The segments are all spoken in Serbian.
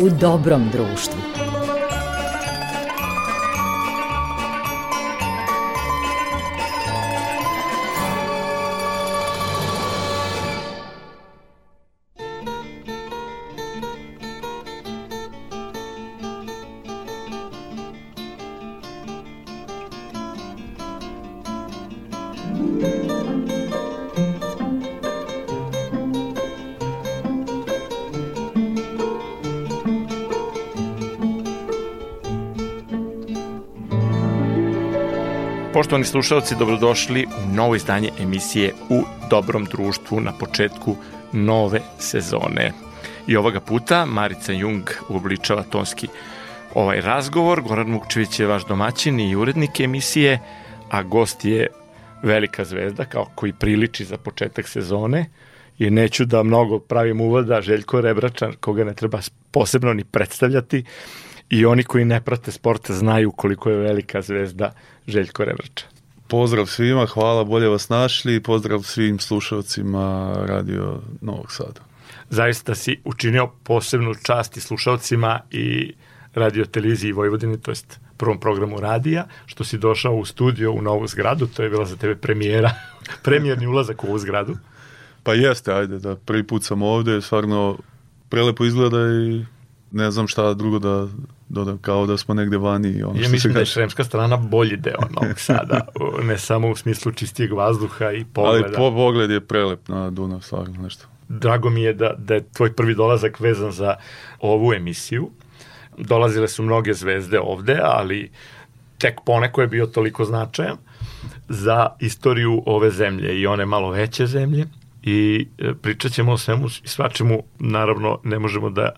u dobrom društvu. Poštovani slušalci, dobrodošli u novo izdanje emisije U dobrom društvu na početku nove sezone. I ovoga puta Marica Jung uobličava tonski ovaj razgovor. Goran Mukčević je vaš domaćin i urednik emisije, a gost je velika zvezda, kao koji priliči za početak sezone. I neću da mnogo pravim uvoda, Željko Rebračan, koga ne treba posebno ni predstavljati, i oni koji ne prate sport znaju koliko je velika zvezda Željko Revrča. Pozdrav svima, hvala, bolje vas našli i pozdrav svim slušalcima Radio Novog Sada. Zaista si učinio posebnu čast i slušalcima i radio televiziji Vojvodine, to jest prvom programu radija, što si došao u studio u novu zgradu, to je bila za tebe premijera, premijerni ulazak u ovu zgradu. Pa jeste, ajde, da prvi put sam ovde, stvarno prelepo izgleda i ne znam šta drugo da dodam, kao da smo negde vani. Ono ja mislim da je Sremska strana bolji deo Novog Sada, ne samo u smislu čistijeg vazduha i pogleda. Ali po, pogled je prelep na Dunav, stvarno nešto. Drago mi je da, da je tvoj prvi dolazak vezan za ovu emisiju. Dolazile su mnoge zvezde ovde, ali tek poneko je bio toliko značajan za istoriju ove zemlje i one malo veće zemlje i e, pričat ćemo o svemu i svačemu, naravno ne možemo da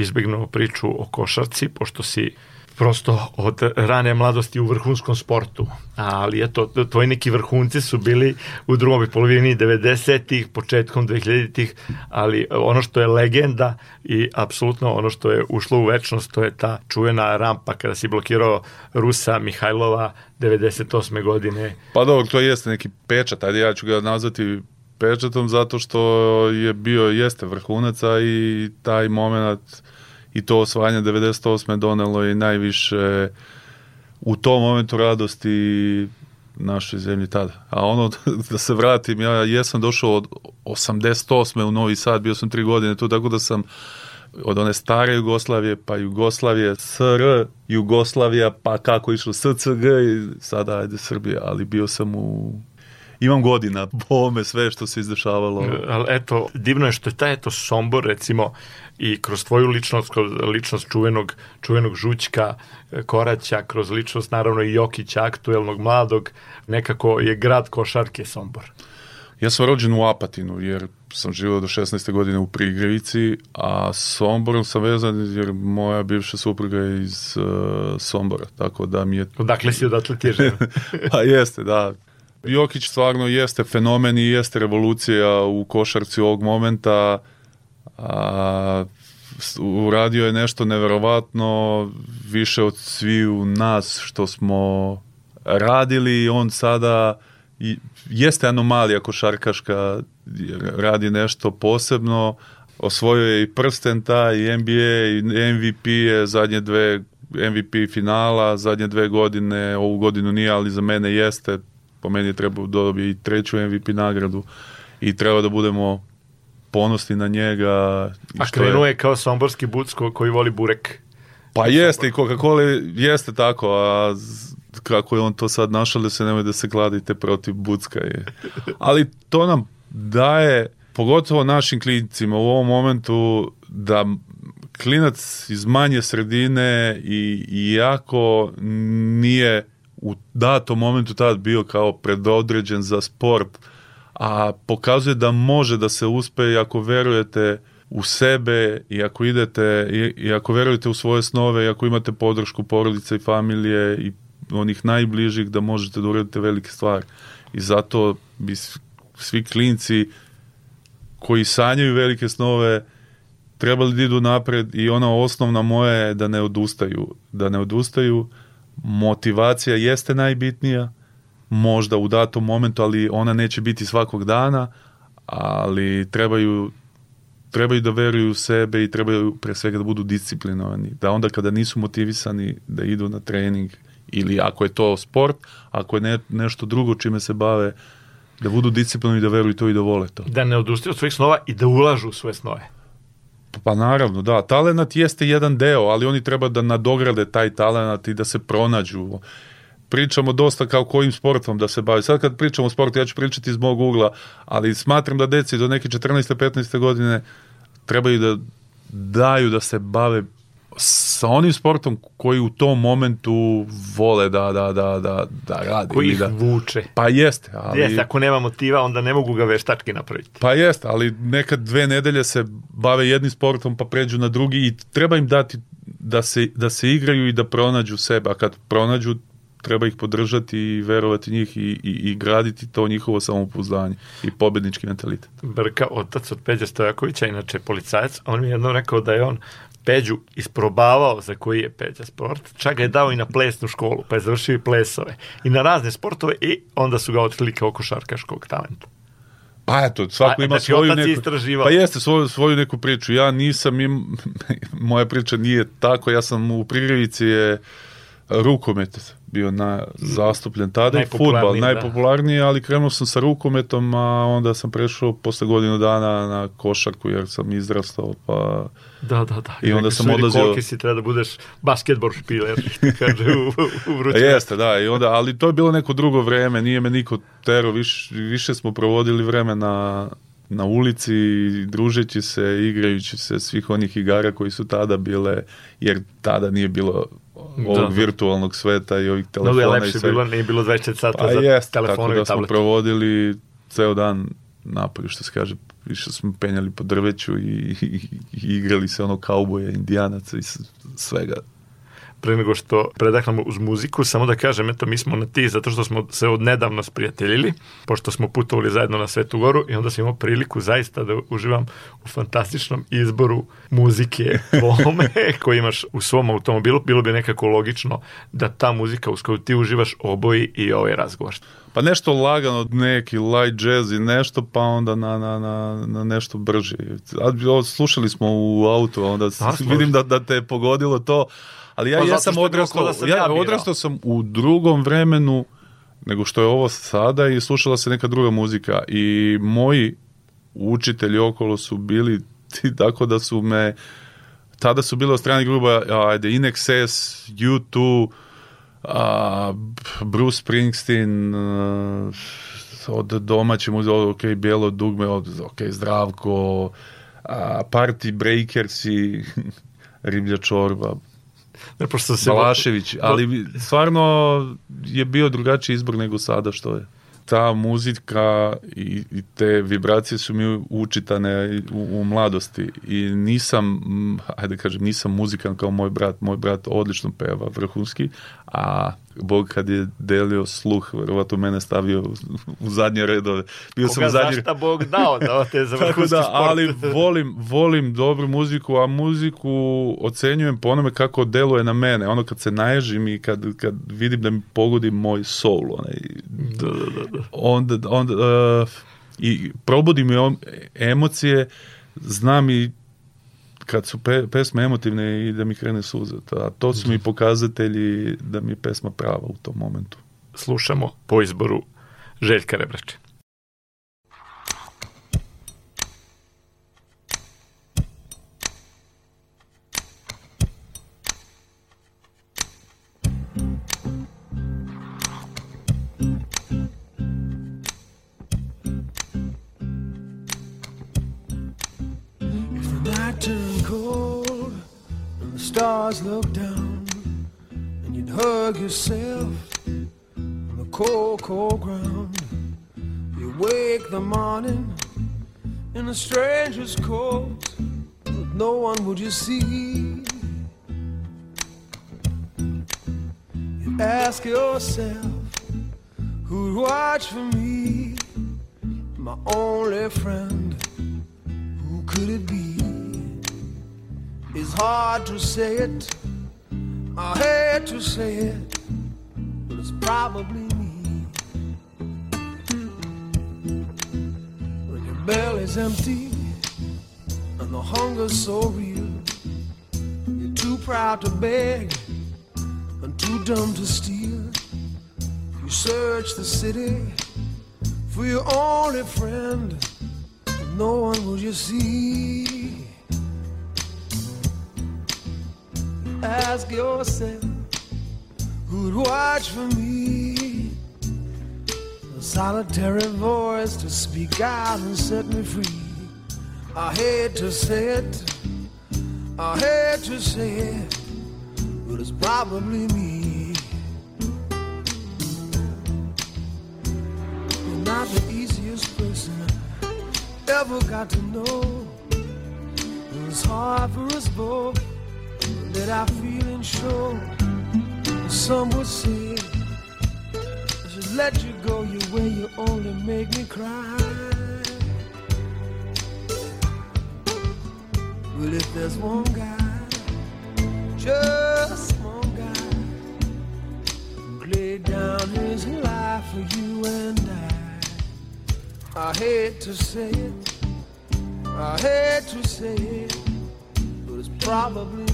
izbegnemo priču o košarci, pošto si prosto od rane mladosti u vrhunskom sportu. Ali eto, tvoji neki vrhunci su bili u drugoj polovini 90-ih, početkom 2000-ih, ali ono što je legenda i apsolutno ono što je ušlo u večnost, to je ta čuvena rampa kada si blokirao Rusa Mihajlova 98. godine. Pa dobro, to jeste neki pečat, ajde ja ću ga nazvati pečatom zato što je bio, jeste vrhunaca i taj moment i to osvajanje 98. donelo je najviše u tom momentu radosti našoj zemlji tada. A ono, da se vratim, ja jesam došao od 88. u Novi Sad, bio sam tri godine tu, tako da sam od one stare Jugoslavije, pa Jugoslavije, SR, Jugoslavija, pa kako išlo SCG i sada ajde Srbija, ali bio sam u imam godina po ome sve što se izdešavalo. Ali eto, divno je što je taj eto Sombor recimo i kroz tvoju ličnost, kroz ličnost čuvenog, čuvenog Žućka, e, Koraća, kroz ličnost naravno i Jokića, aktuelnog mladog, nekako je grad košarke Sombor. Ja sam rođen u Apatinu, jer sam živio do 16. godine u Prigrevici, a Somborom sam vezan jer moja bivša supruga je iz uh, Sombora, tako da mi je... Odakle si odatle ti je pa jeste, da. Jokić stvarno jeste fenomen i jeste revolucija u košarci ovog momenta. A, uradio je nešto neverovatno više od u nas što smo radili i on sada jeste anomalija košarkaška radi nešto posebno osvojio je i prsten taj i NBA i MVP je zadnje dve MVP finala zadnje dve godine ovu godinu nije ali za mene jeste po meni treba da dobije i treću MVP nagradu i treba da budemo ponosni na njega. A krenuo je kao somborski bucko koji voli burek. Pa jeste i Coca-Cola jeste tako, a kako je on to sad našao da se nemoj da se gladite protiv bucka. Je. Ali to nam daje, pogotovo našim klinicima u ovom momentu, da klinac iz manje sredine i, i jako nije u datom momentu tad bio kao predodređen za sport, a pokazuje da može da se uspe i ako verujete u sebe i ako idete i, i ako verujete u svoje snove i ako imate podršku porodice i familije i onih najbližih da možete da uradite velike stvari. I zato bi svi klinci koji sanjaju velike snove trebali da idu napred i ona osnovna moja je da ne odustaju. Da ne odustaju, motivacija jeste najbitnija, možda u datom momentu, ali ona neće biti svakog dana, ali trebaju trebaju da veruju u sebe i trebaju pre svega da budu disciplinovani. Da onda kada nisu motivisani da idu na trening ili ako je to sport, ako je ne, nešto drugo čime se bave, da budu disciplinovani, da veruju to i da vole to. Da ne odustaju od svojih snova i da ulažu u svoje snove. Pa naravno, da. Talenat jeste jedan deo, ali oni treba da nadograde taj talenat i da se pronađu. Pričamo dosta kao kojim sportom da se bavi. Sad kad pričamo o sportu, ja ću pričati iz mog ugla, ali smatram da deci do neke 14. 15. godine trebaju da daju da se bave sa onim sportom koji u tom momentu vole da, da, da, da, da radi. Koji ih da, vuče. Pa jeste. Ali, Jeste, ako nema motiva, onda ne mogu ga veštački napraviti. Pa jeste, ali nekad dve nedelje se bave jednim sportom pa pređu na drugi i treba im dati da se, da se igraju i da pronađu sebe, a kad pronađu treba ih podržati i verovati njih i, i, i graditi to njihovo samopouzdanje i pobednički mentalitet. Brka, otac od Peđa Stojakovića, inače policajac, on mi je jednom rekao da je on Peđu isprobavao za koji je Peđa sport, čak ga je dao i na plesnu školu, pa je završio i plesove i na razne sportove i onda su ga otkrili kao košarkaškog talenta. Pa eto, svako Pa, ima znači, svoju neku... Pa jeste, svoju, svoju neku priču. Ja nisam, im, moja priča nije tako, ja sam u Prigrevici je rukomet bio na, zastupljen tada futbal da. najpopularniji, ali krenuo sam sa rukometom, a onda sam prešao posle godinu dana na košarku jer sam izrastao, pa Da, da, da. I onda sam odlazio- Koliki si treba da budeš basketbol špiler, kaže u, u A vrućem. jeste, da, i onda, ali to je bilo neko drugo vreme, nije me niko tero, više, više smo provodili vreme na, na ulici, družeći se, igrajući se svih onih igara koji su tada bile, jer tada nije bilo ovog Da, da. virtualnog sveta i ovih Mnogo telefona je i lepše sve. bilo, nije bilo 24 sata Pa za jeste, tako telefone da smo provodili ceo dan napolju, što se kaže, više smo penjali po drveću i, i, i igrali se ono kauboja, indijanaca i svega. Pre nego što predahnemo uz muziku, samo da kažem, eto, mi smo na ti zato što smo se odnedavno sprijateljili, pošto smo putovali zajedno na Svetu Goru i onda sam imao priliku zaista da uživam u fantastičnom izboru muzike tvome koji imaš u svom automobilu. Bilo bi nekako logično da ta muzika uz koju ti uživaš oboji i ovaj razgovor. Pa nešto lagano, neki light jazz i nešto, pa onda na, na, na, na nešto brži. Slušali smo u autu, onda A, vidim da, da te je pogodilo to, ali ja Pa je bilo odrastao, da sam ja, ja odrastao sam u drugom vremenu nego što je ovo sada i slušala se neka druga muzika i moji učitelji okolo su bili ti tako da su me tada su bile od strane gruba ajde In Excess, U2 a, Bruce Springsteen a, od domaće muzike ok, Bijelo dugme od ok, Zdravko a, Party Breakers i Riblja čorba Ne, pošto se... Balašević, ali stvarno je bio drugačiji izbor nego sada što je. Ta muzika i, i te vibracije su mi učitane u, u mladosti i nisam, ajde da kažem, nisam muzikan kao moj brat. Moj brat odlično peva, vrhunski, a Bog kad je delio sluh, verovatno mene stavio u, zadnje redove. Bio sam Koga u zadnje zašta Bog dao da te za tako da, ali volim, volim dobru muziku, a muziku ocenjujem po onome kako deluje na mene. Ono kad se naježim i kad, kad vidim da mi pogodi moj soul, onaj, Da, da, da, da. onda, onda uh, i probudi mi on, emocije, znam i kad su pe, pesme emotivne i da mi krene suza. A to su mi pokazatelji da mi je pesma prava u tom momentu. Slušamo po izboru Željka Rebrače. Stars looked down, and you'd hug yourself on the cold, cold ground, you wake the morning in a stranger's coat, with no one would you see. You ask yourself, who'd watch for me, my only friend who could it be? It's hard to say it, I hate to say it, but it's probably me. When your belly's empty and and the hunger's so real. You're too proud to beg and too dumb to steal. You search the city for your only friend, but no one will you see. Ask yourself who'd watch for me. A solitary voice to speak out and set me free. I hate to say it, I hate to say it, but it's probably me. You're not the easiest person I ever got to know. It's hard for us both I feel and. Some would say I should let you go your way, you only make me cry. Well, if there's one guy, just one guy, who laid down his life for you and I, I hate to say it, I hate to say it, but it's probably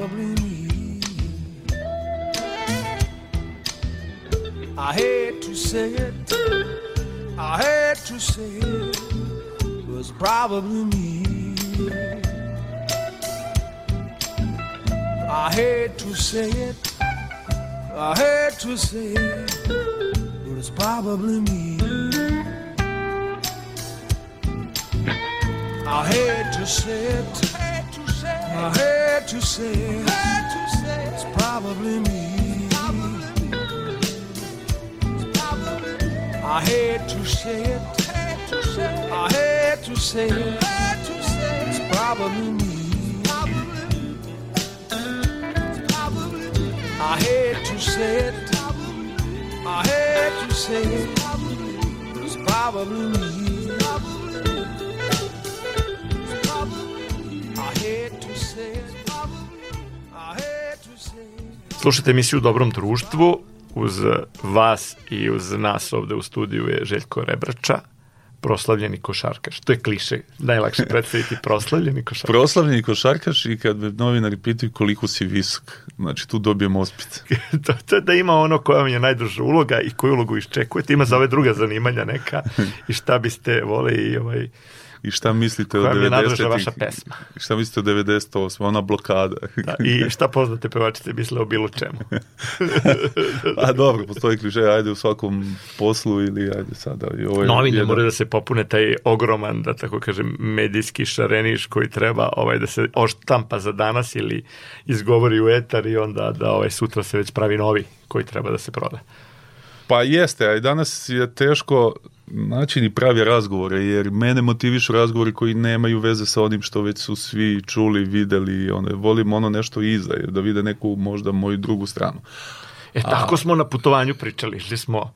probably me. I hate to say it, I hate to say it, but it's probably me. I hate to say it. I hate to say it, but it's probably me. I hate to say it. I hate to say it. It's probably me. I hate to say it. I hate to say it. It's probably me. I hate to say it. I hate to say it. It's probably me. Slušajte emisiju u Dobrom društvu. Uz vas i uz nas ovde u studiju je Željko Rebrača, proslavljeni košarkaš. To je kliše, najlakše predstaviti proslavljeni košarkaš. Proslavljeni košarkaš i kad me novinari pitaju koliko si visok, znači tu dobijem ospice. to, to je da ima ono koja vam je najduža uloga i koju ulogu iščekujete. Ima za ove druga zanimanja neka i šta biste vole i ovaj... I šta mislite o Koja mi je najdraža 90-ih? vaša pesma? Šta mislite o 98. Ona blokada. Da, I šta poznate pevačice misle o bilo čemu. A dobro, postoji kliše, ajde u svakom poslu ili ajde sada. I ovo je Novine jedan- moraju da se popune taj ogroman, da tako kažem, medijski šareniš koji treba ovaj da se oštampa za danas ili izgovori u etar i onda da ovaj sutra se već pravi novi koji treba da se proda. Pa jeste, a i danas je teško naći ni pravi razgovore, jer mene motivišu razgovori koji nemaju veze sa onim što već su svi čuli, videli, one, volim ono nešto iza, da vide neku možda moju drugu stranu. E, tako smo na putovanju pričali, išli smo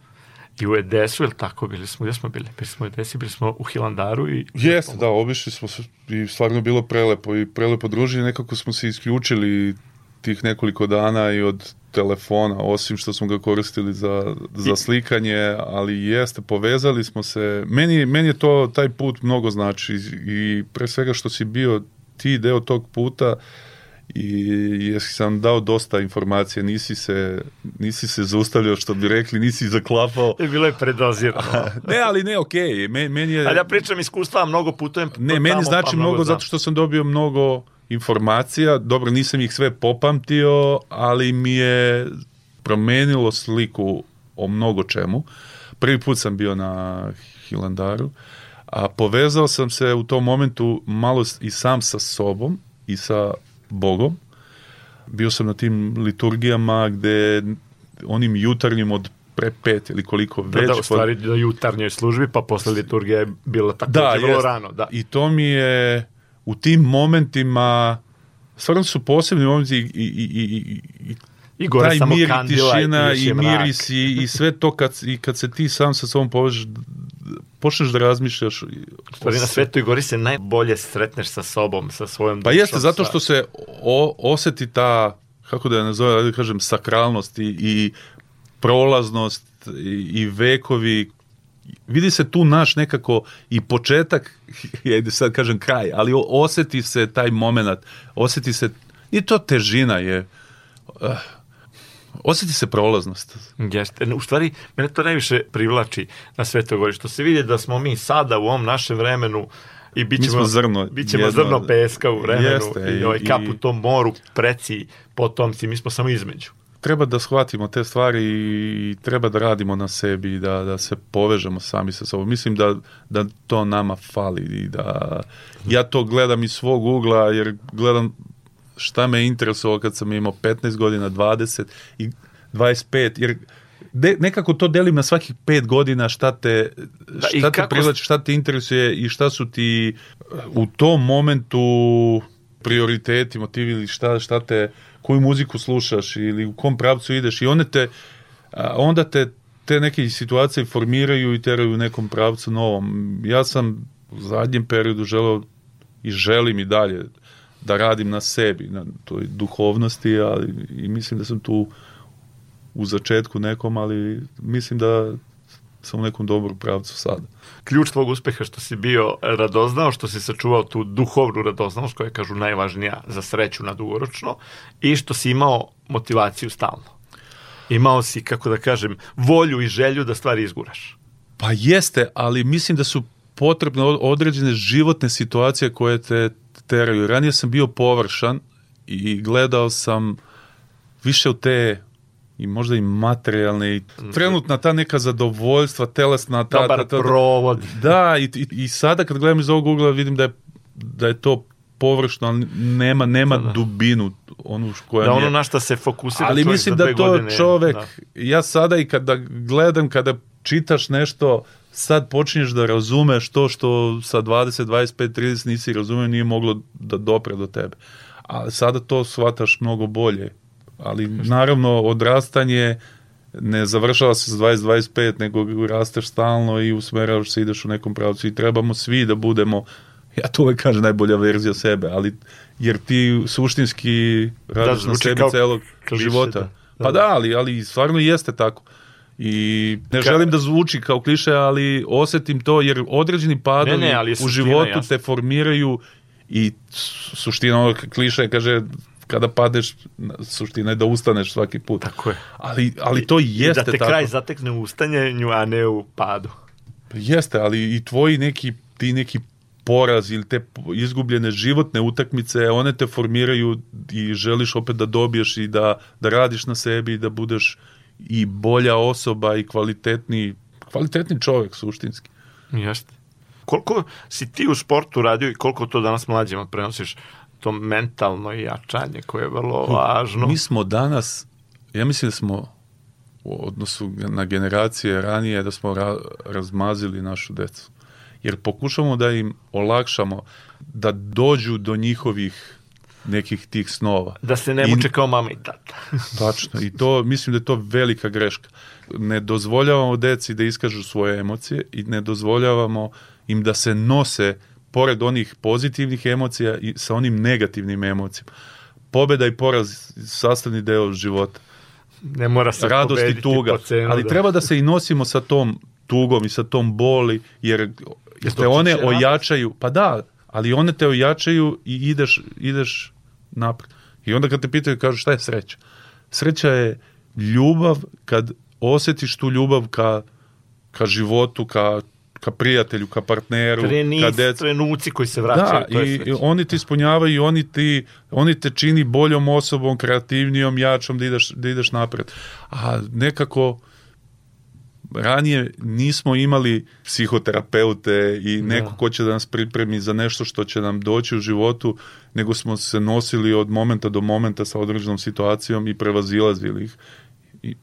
i u Edesu, je li tako, bili smo, gde smo bili? Bili smo u Edesi, bili smo u Hilandaru i... Jeste, da, obišli smo se i stvarno je bilo prelepo i prelepo druženje, nekako smo se isključili tih nekoliko dana i od telefona, osim što smo ga koristili za, za slikanje, ali jeste, povezali smo se. Meni, meni je to, taj put mnogo znači i pre svega što si bio ti deo tog puta i jesi sam dao dosta informacije, nisi se, nisi se zaustavljao što bi rekli, nisi zaklapao. Je bilo je predozirano. ne, ali ne, okej, okay. meni je... Ali ja pričam iskustva, mnogo putujem Ne, meni tamo, znači pa mnogo zato što sam dobio mnogo informacija, dobro nisam ih sve popamtio, ali mi je promenilo sliku o mnogo čemu. Prvi put sam bio na Hilandaru, a povezao sam se u tom momentu malo i sam sa sobom i sa Bogom. Bio sam na tim liturgijama gde onim jutarnjim od pre pet ili koliko Da, već. da, u stvari na jutarnjoj službi, pa posle liturgije je bilo tako da, vrlo rano. Da. I to mi je u tim momentima stvarno su posebni momenti i, i, i, i, i I gore taj samo mir i tišina i mrak. miris i, i sve to kad, i kad se ti sam sa sobom povežeš počneš da razmišljaš U stvari na Svetoj gori se najbolje sretneš sa sobom, sa svojom Pa dušom, jeste, zato što se o, oseti ta, kako da je nazove, da kažem, sakralnost i, i prolaznost i, i vekovi. Vidi se tu naš nekako i početak, ja sad kažem kraj, ali oseti se taj moment, oseti se, nije to težina je, uh, oseti se prolaznost. Jeste. U stvari, mene to najviše privlači na Svetoj gori, što se vidi da smo mi sada u ovom našem vremenu i bit ćemo, zrno, bit ćemo jedno- zrno peska u vremenu Jeste, i, ovaj i- kap u tom moru, preci, potomci, mi smo samo između. Treba da shvatimo te stvari i treba da radimo na sebi i da, da se povežemo sami sa sobom. Mislim da, da to nama fali i da ja to gledam iz svog ugla jer gledam šta me interesovalo kad sam imao 15 godina, 20 i 25 jer de, nekako to delim na svakih 5 godina šta te, Da, šta te kako- privlači, šta te interesuje i šta su ti u tom momentu prioriteti, motivi ili šta, šta te, koju muziku slušaš ili u kom pravcu ideš i one te, onda te te neke situacije formiraju i teraju u nekom pravcu novom. Ja sam u zadnjem periodu želeo i želim i dalje da radim na sebi, na toj duhovnosti, ali i mislim da sam tu u začetku nekom, ali mislim da sam u nekom dobrom pravcu sada. Ključ tvog uspeha što si bio radoznao, što si sačuvao tu duhovnu radoznalost koja je, kažu, najvažnija za sreću na dugoročno i što si imao motivaciju stalno. Imao si, kako da kažem, volju i želju da stvari izguraš. Pa jeste, ali mislim da su potrebne od- određene životne situacije koje te teraju. Ranije sam bio površan i gledao sam više u te i možda i materijalne i trenutna ta neka zadovoljstva, telesna ta, Dobar ta, ta, provod. Da, i, i, i sada kad gledam iz ovog ugla vidim da je, da je to površno, ali nema, nema Da, da. dubinu onu koja Da ono na šta se fokusira Ali mislim da to godine. čovek, Da. ja sada i kada gledam, kada čitaš nešto, sad počinješ da razumeš to što sa 20, 25, 30 nisi razumeo, nije moglo da dopre do tebe. A sada to shvataš mnogo bolje. Ali naravno odrastanje ne završava se sa 20-25, nego rasteš stalno i usmeravaš se, ideš u nekom pravcu i trebamo svi da budemo, ja to uvek kažem, najbolja verzija sebe, ali jer ti suštinski radiš na zvuči sebi celog kliše, života. da. Pa da, ali, ali stvarno jeste tako. I ne želim da zvuči kao kliše, ali osetim to jer određeni padovi Ne, ne, u životu jasna. te formiraju i su- suština ovog kliše kaže kada padeš, suština je da ustaneš svaki put. Tako je. Ali, ali to I jeste da te tako. kraj zatekne u ustanjenju, a ne u padu. Jeste, ali i tvoji neki, ti neki poraz ili te izgubljene životne utakmice, one te formiraju i želiš opet da dobiješ i da, da radiš na sebi i da budeš i bolja osoba i kvalitetni, kvalitetni čovjek suštinski. Jeste. Koliko si ti u sportu radio i koliko to danas mlađima prenosiš to mentalno jačanje koje je vrlo važno. Mi smo danas, ja mislim da smo u odnosu na generacije ranije da smo ra- razmazili našu decu. Jer pokušamo da im olakšamo da dođu do njihovih nekih tih snova. Da se ne I- muče kao mama i tata. Tačno. I to, mislim da je to velika greška. Ne dozvoljavamo deci da iskažu svoje emocije i ne dozvoljavamo im da se nose pored onih pozitivnih emocija i sa onim negativnim emocijama. Pobeda i poraz sastavni deo života. Ne mora se radost i tuga, cenu, ali da. treba da se i nosimo sa tom tugom i sa tom boli, jer, jer te one ojačaju, pa da, ali one te ojačaju i ideš, ideš napred. I onda kad te pitaju, kažu šta je sreća? Sreća je ljubav kad osjetiš tu ljubav ka, ka životu, ka, ka prijatelju, ka partneru, ka Trenic, deci. trenuci koji se vraćaju, Da, to je i, i oni ti ispunjavaju i oni, ti, oni te čini boljom osobom, kreativnijom, jačom da ideš, da ideš napred. A nekako ranije nismo imali psihoterapeute i neko Da. ko će da nas pripremi za nešto što će nam doći u životu, nego smo se nosili od momenta do momenta sa određenom situacijom i prevazilazili ih. I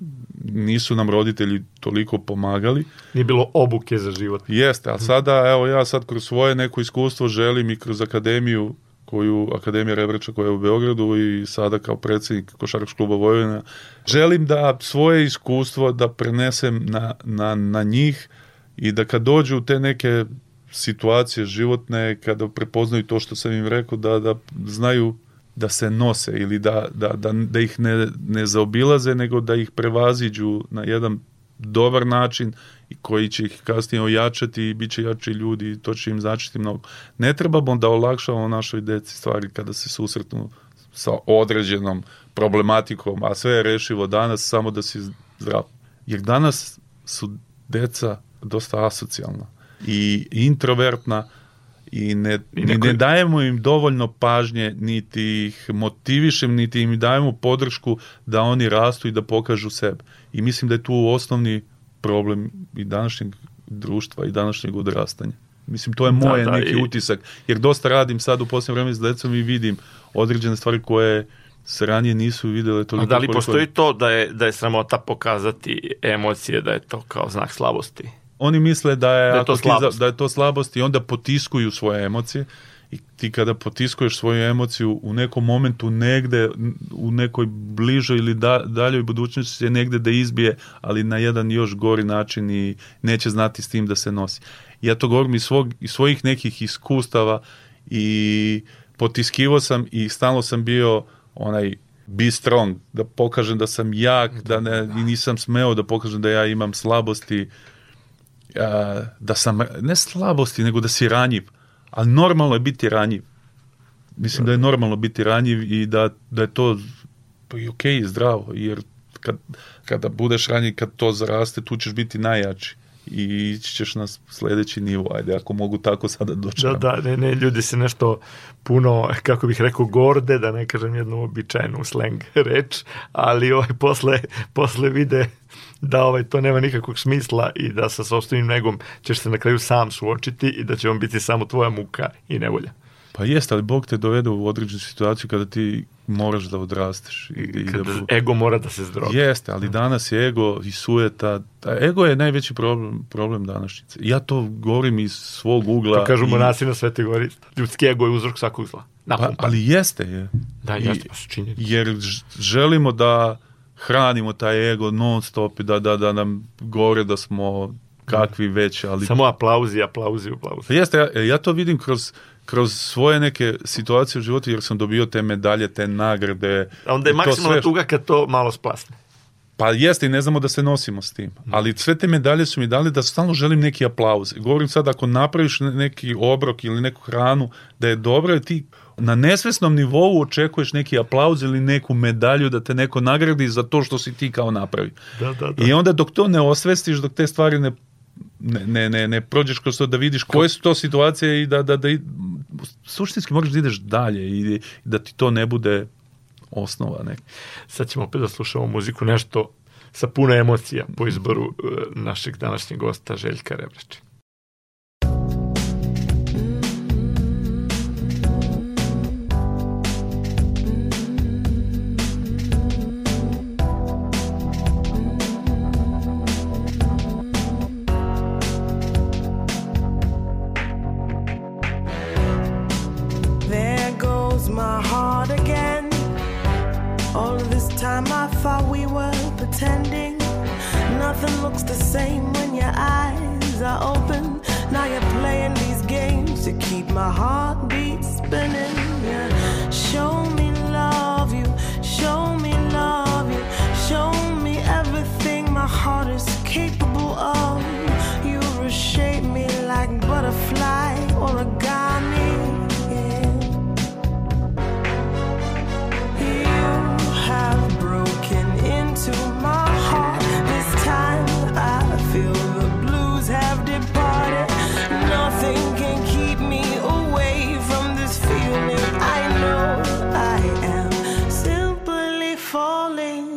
nisu nam roditelji toliko pomagali. Nije bilo obuke za život. Jeste, ali sada, evo ja sad kroz svoje neko iskustvo želim i kroz akademiju koju Akademija Rebreča koja je u Beogradu i sada kao predsjednik Košarkaškog kluba Vojvodina, želim da svoje iskustvo da prenesem na, na, na njih i da kad dođu u te neke situacije životne, kada prepoznaju to što sam im rekao, da, da znaju da se nose ili da, da, da, da ih ne, ne zaobilaze, nego da ih prevaziđu na jedan dobar način i koji će ih kasnije ojačati i bit će jači ljudi i to će im značiti mnogo. Ne trebamo da olakšavamo našoj deci stvari kada se susretnu sa određenom problematikom, a sve je rešivo danas samo da si zdrav. Jer danas su deca dosta asocijalna i introvertna i ne, I neko- ne dajemo im dovoljno pažnje, niti ih motivišem, niti im dajemo podršku da oni rastu i da pokažu sebe. I mislim da je tu osnovni problem i današnjeg društva i današnjeg odrastanja. Mislim, to je Da, moj da, neki i- utisak, jer dosta radim sad u posljednje vreme s decom i vidim određene stvari koje se ranije nisu videle toliko. A da li koliko- postoji to da je, da je sramota pokazati emocije, da je to kao znak slabosti? Oni misle da je, Da je to ti slabost. da je to slabost i onda potiskuju svoje emocije i ti kada potiskuješ svoju emociju u nekom momentu negde, u nekoj bližoj ili da, daljoj budućnosti će negde da izbije, ali na jedan još gori način i neće znati s tim da se nosi. Ja to govorim iz, svog, iz svojih nekih iskustava i potiskivo sam i stalno sam bio onaj be strong, da pokažem da sam jak, da ne, i nisam smeo da pokažem da ja imam slabosti, a, da sam, ne slabosti, nego da si ranjiv. A normalno je biti ranjiv. Mislim da je normalno biti ranjiv i da, da je to pa i ok, zdravo, jer kad, kada budeš ranjiv, kad to zaraste, tu ćeš biti najjači i ići ćeš na sledeći nivo, ajde, ako mogu tako sada doći. Da, da, ne, ne, ljudi se nešto puno, kako bih rekao, gorde, da ne kažem jednu običajnu slang reč, ali ovaj, posle, posle vide da ovaj, to nema nikakvog smisla i da sa sobstvenim negom ćeš se na kraju sam suočiti i da će vam biti samo tvoja muka i nevolja. Pa jeste, ali Bog te dovede u određenu situaciju kada ti moraš da odrasteš. I, i da Kada bu- ego mora da se zdrobi. Jeste, ali danas je ego i sujeta. Ego je najveći problem, problem današnjice. Ja to govorim iz svog ugla. To kažu i- monasi na Svetoj gori. Ljudski ego je uzrok svakog zla. Pa, Napumpan. ali jeste je. Da, jeste, pa su činjenice. Jer želimo da hranimo taj ego non stop i da, da, da nam govore da smo kakvi već, ali Samo aplauzi, aplauzi, aplauzi. Pa Jeste, ja, ja to vidim kroz, kroz svoje neke situacije u životu jer sam dobio te medalje, te nagrade. A onda je maksimalna sve tuga kad to malo splasne. Pa jeste i ne znamo da se nosimo s tim. Mhm. Ali sve te medalje su mi dali da stalno želim neki aplauz. Govorim sad ako napraviš ne- neki obrok ili neku hranu da je dobro, ti na nesvesnom nivou očekuješ neki aplauz ili neku medalju da te neko nagradi za to što si ti kao napravi. Da, da, da. I onda dok to ne osvestiš, dok te stvari ne ne, ne, ne, ne prođeš kroz to da vidiš koje su to situacije i da, da, da suštinski moraš da ideš dalje i da ti to ne bude osnova neka. Sad ćemo opet da slušamo muziku, nešto sa puno emocija po izboru e, našeg današnjeg gosta Željka Rebrača.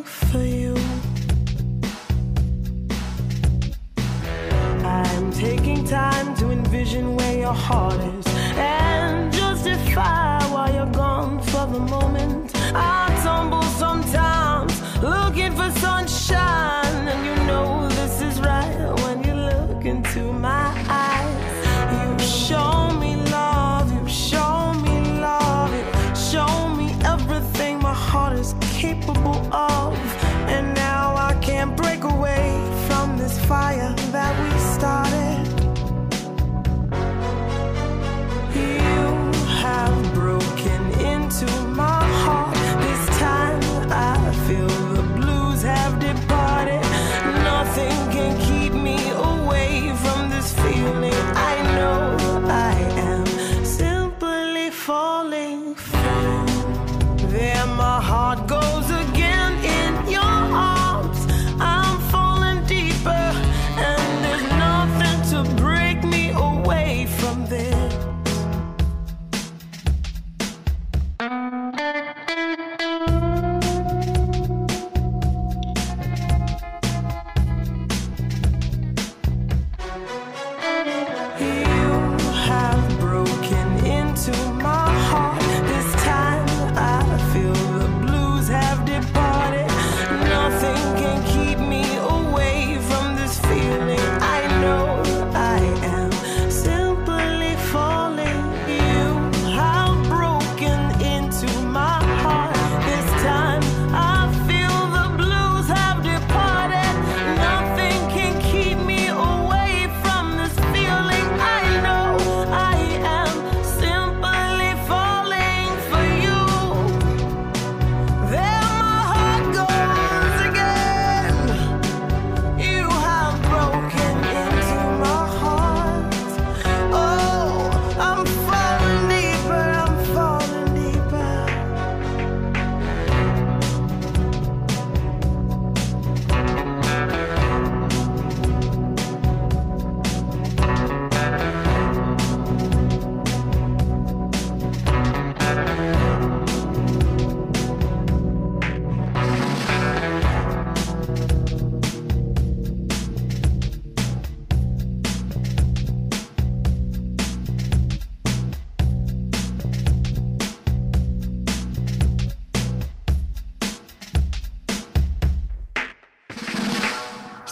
For you. I'm taking time to envision where your heart is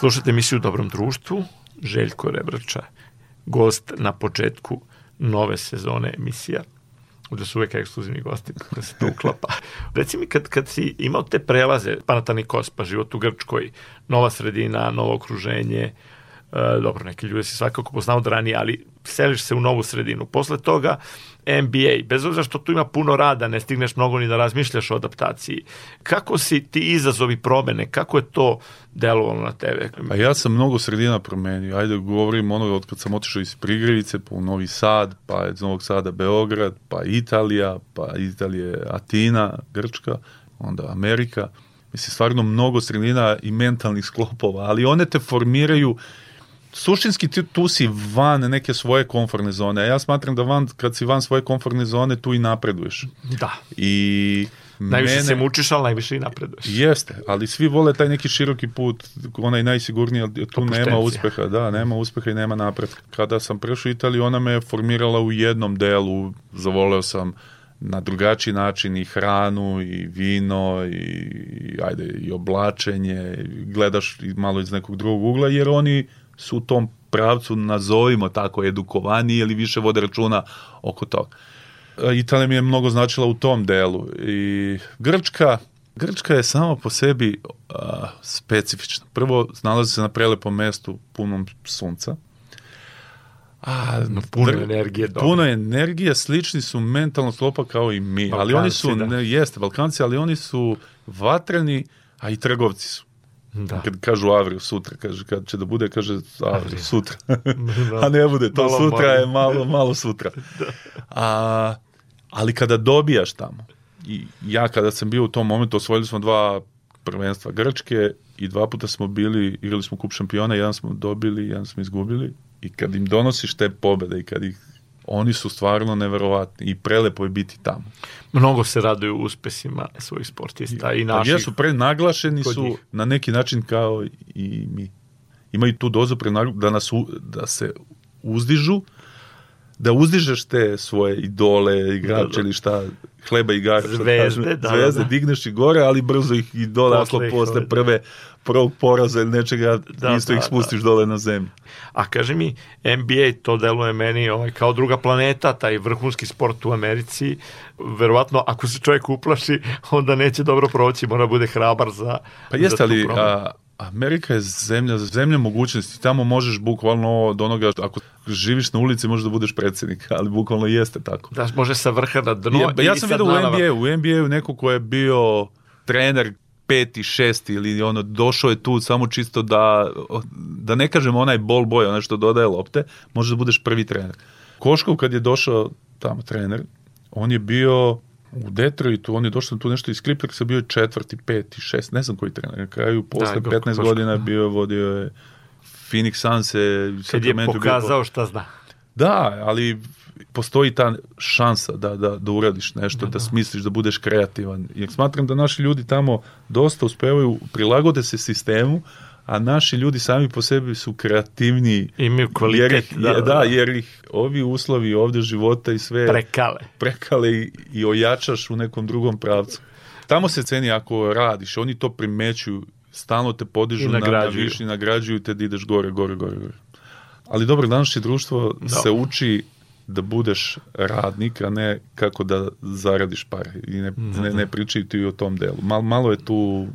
Slušajte emisiju u Dobrom društvu, Željko Rebrača, gost na početku nove sezone emisija, gde su uvek ekskluzivni gosti, da se to uklapa. Reci mi, kad, kad si imao te prelaze, Panathinaikos, pa život u Grčkoj, nova sredina, novo okruženje, dobro, neke ljude si svakako poznao od ranije, ali seliš se u novu sredinu. Posle toga NBA, bez obzira što tu ima puno rada, ne stigneš mnogo ni da razmišljaš o adaptaciji. Kako si ti izazovi promene, kako je to delovalo na tebe? A ja sam mnogo sredina promenio. Ajde, govorim ono od kad sam otišao iz Prigrevice, pa u Novi Sad, pa iz Novog Sada Beograd, pa Italija, pa Italije Atina, Grčka, onda Amerika. Mislim, stvarno mnogo sredina i mentalnih sklopova, ali one te formiraju suštinski ti, tu si van neke svoje komfortne zone. A ja smatram da van, kad si van svoje komfortne zone, tu i napreduješ. Da. I Najviše mene- se mučiš, ali najviše i napreduješ. Jeste, ali svi vole taj neki široki put, onaj najsigurniji, ali tu Opuštencija. nema uspeha, da, nema uspeha i nema napretka. Kada sam prešao Italiju, ona me je formirala u jednom delu, zavoleo sam na drugačiji način i hranu i vino i, i ajde i oblačenje, gledaš malo iz nekog drugog ugla, jer oni su u tom pravcu, nazovimo tako, edukovaniji ili više vode računa oko toga. E, Italija mi je mnogo značila u tom delu i Grčka Grčka je sama po sebi a, specifična. Prvo, nalazi se na prelepom mestu punom sunca. A, Puno dr- energije. dobro. Puno energije, slični su mentalno sklopa kao i mi. ali oni su, Balkanci, da. ne, jeste, Balkanci, ali oni su vatreni, a i trgovci su. Da. Kad kažu Avril sutra, kaže, kad će da bude, kaže Avril sutra. a ne bude, to Malo sutra moram. je malo, malo sutra. A, ali kada dobijaš tamo, i ja kada sam bio u tom momentu, osvojili smo dva prvenstva Grčke i dva puta smo bili, igrali smo kup šampiona, jedan smo dobili, jedan smo izgubili i kad im donosiš te pobede i kad ih oni su stvarno neverovatni i prelepo je biti tamo. Mnogo se raduju uspesima svojih sportista i A naših. jesu prenaglašeni kod su njih. na neki način kao i mi. Imaju tu dozu prenagla- da, nas da se uzdižu, da uzdižeš te svoje idole, igrače Da, da. ili šta, hleba i što Zvezde, kažem, da, da, zvezde, da. digneš i gore, ali brzo ih i dole, Posle posle, prve, prvog poraza ili nečega, Da, isto da, ih spustiš dole na zemlju. A kaže mi, NBA to deluje meni ovaj, kao druga planeta, taj vrhunski sport u Americi. Verovatno, ako se čovjek uplaši, onda neće dobro proći, mora bude hrabar za Pa jeste ali a, Amerika je zemlja, zemlja mogućnosti. Tamo možeš bukvalno od onoga, ako živiš na ulici možeš da budeš predsjednik, ali bukvalno jeste tako. Da može sa vrha na dno. Ja, ja sam sa vidio u dna na vrh. NBA, u NBA neko ko je bio trener peti, šesti ili ono, došao je tu samo čisto da, da ne kažem onaj ball boy, onaj što dodaje lopte, može da budeš prvi trener. Koškov kad je došao tamo trener, on je bio u Detroitu, on je došao tu nešto iz Clippersa, bio je četvrti, peti, šest, ne znam koji trener. Na kraju, posle Da, 15 Koškov, godina da. bio, vodio je Phoenix Suns je Kad je pokazao šta zna. da, ali postoji ta šansa da, da, da uradiš nešto, da, smisliš, da budeš kreativan. Jer smatram da naši ljudi tamo dosta uspevaju, prilagode se sistemu, a naši ljudi sami po sebi su kreativniji. Imaju kvalitet. Jer ih, da, da, jer ih ovi uslovi ovde života i sve Prekale. prekale i, i ojačaš u nekom drugom pravcu. Tamo se ceni ako radiš, oni to primećuju, stalno te podižu I na, na nagrađuju. viši, nagrađuju te da ideš gore, gore, gore, gore. Ali dobro, današnje društvo Da. se uči da budeš radnik, a ne kako da zaradiš pare. I ne, ne, ne pričaju ti o tom delu. Mal, malo je tu...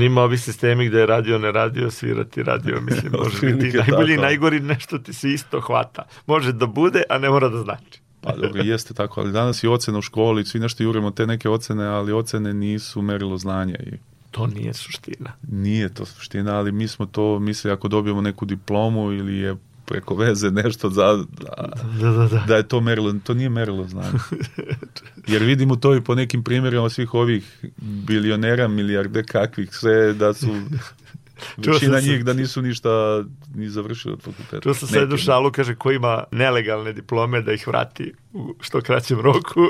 Ima ovi sistemi gde je radio, ne radio, svirati radio, mislim, može biti najbolji najgori nešto ti se isto hvata. Može da bude, a ne mora da znači. Pa dobro, jeste tako, ali danas i ocena u školi, svi nešto jurimo te neke ocene, ali ocene nisu merilo znanja i To nije suština. Nije to suština, ali mi smo to mislili ako dobijemo neku diplomu ili je preko veze nešto za, da, Da, da, da. da je to merilo, to nije merilo znanja. Jer vidimo to i po nekim primjerima svih ovih bilionera, milijarde kakvih, sve da su većina se- njih da nisu ništa ni završili od fakulteta. Čuo sam sad jednu šalu, kaže, ko ima nelegalne diplome da ih vrati u što kraćem roku.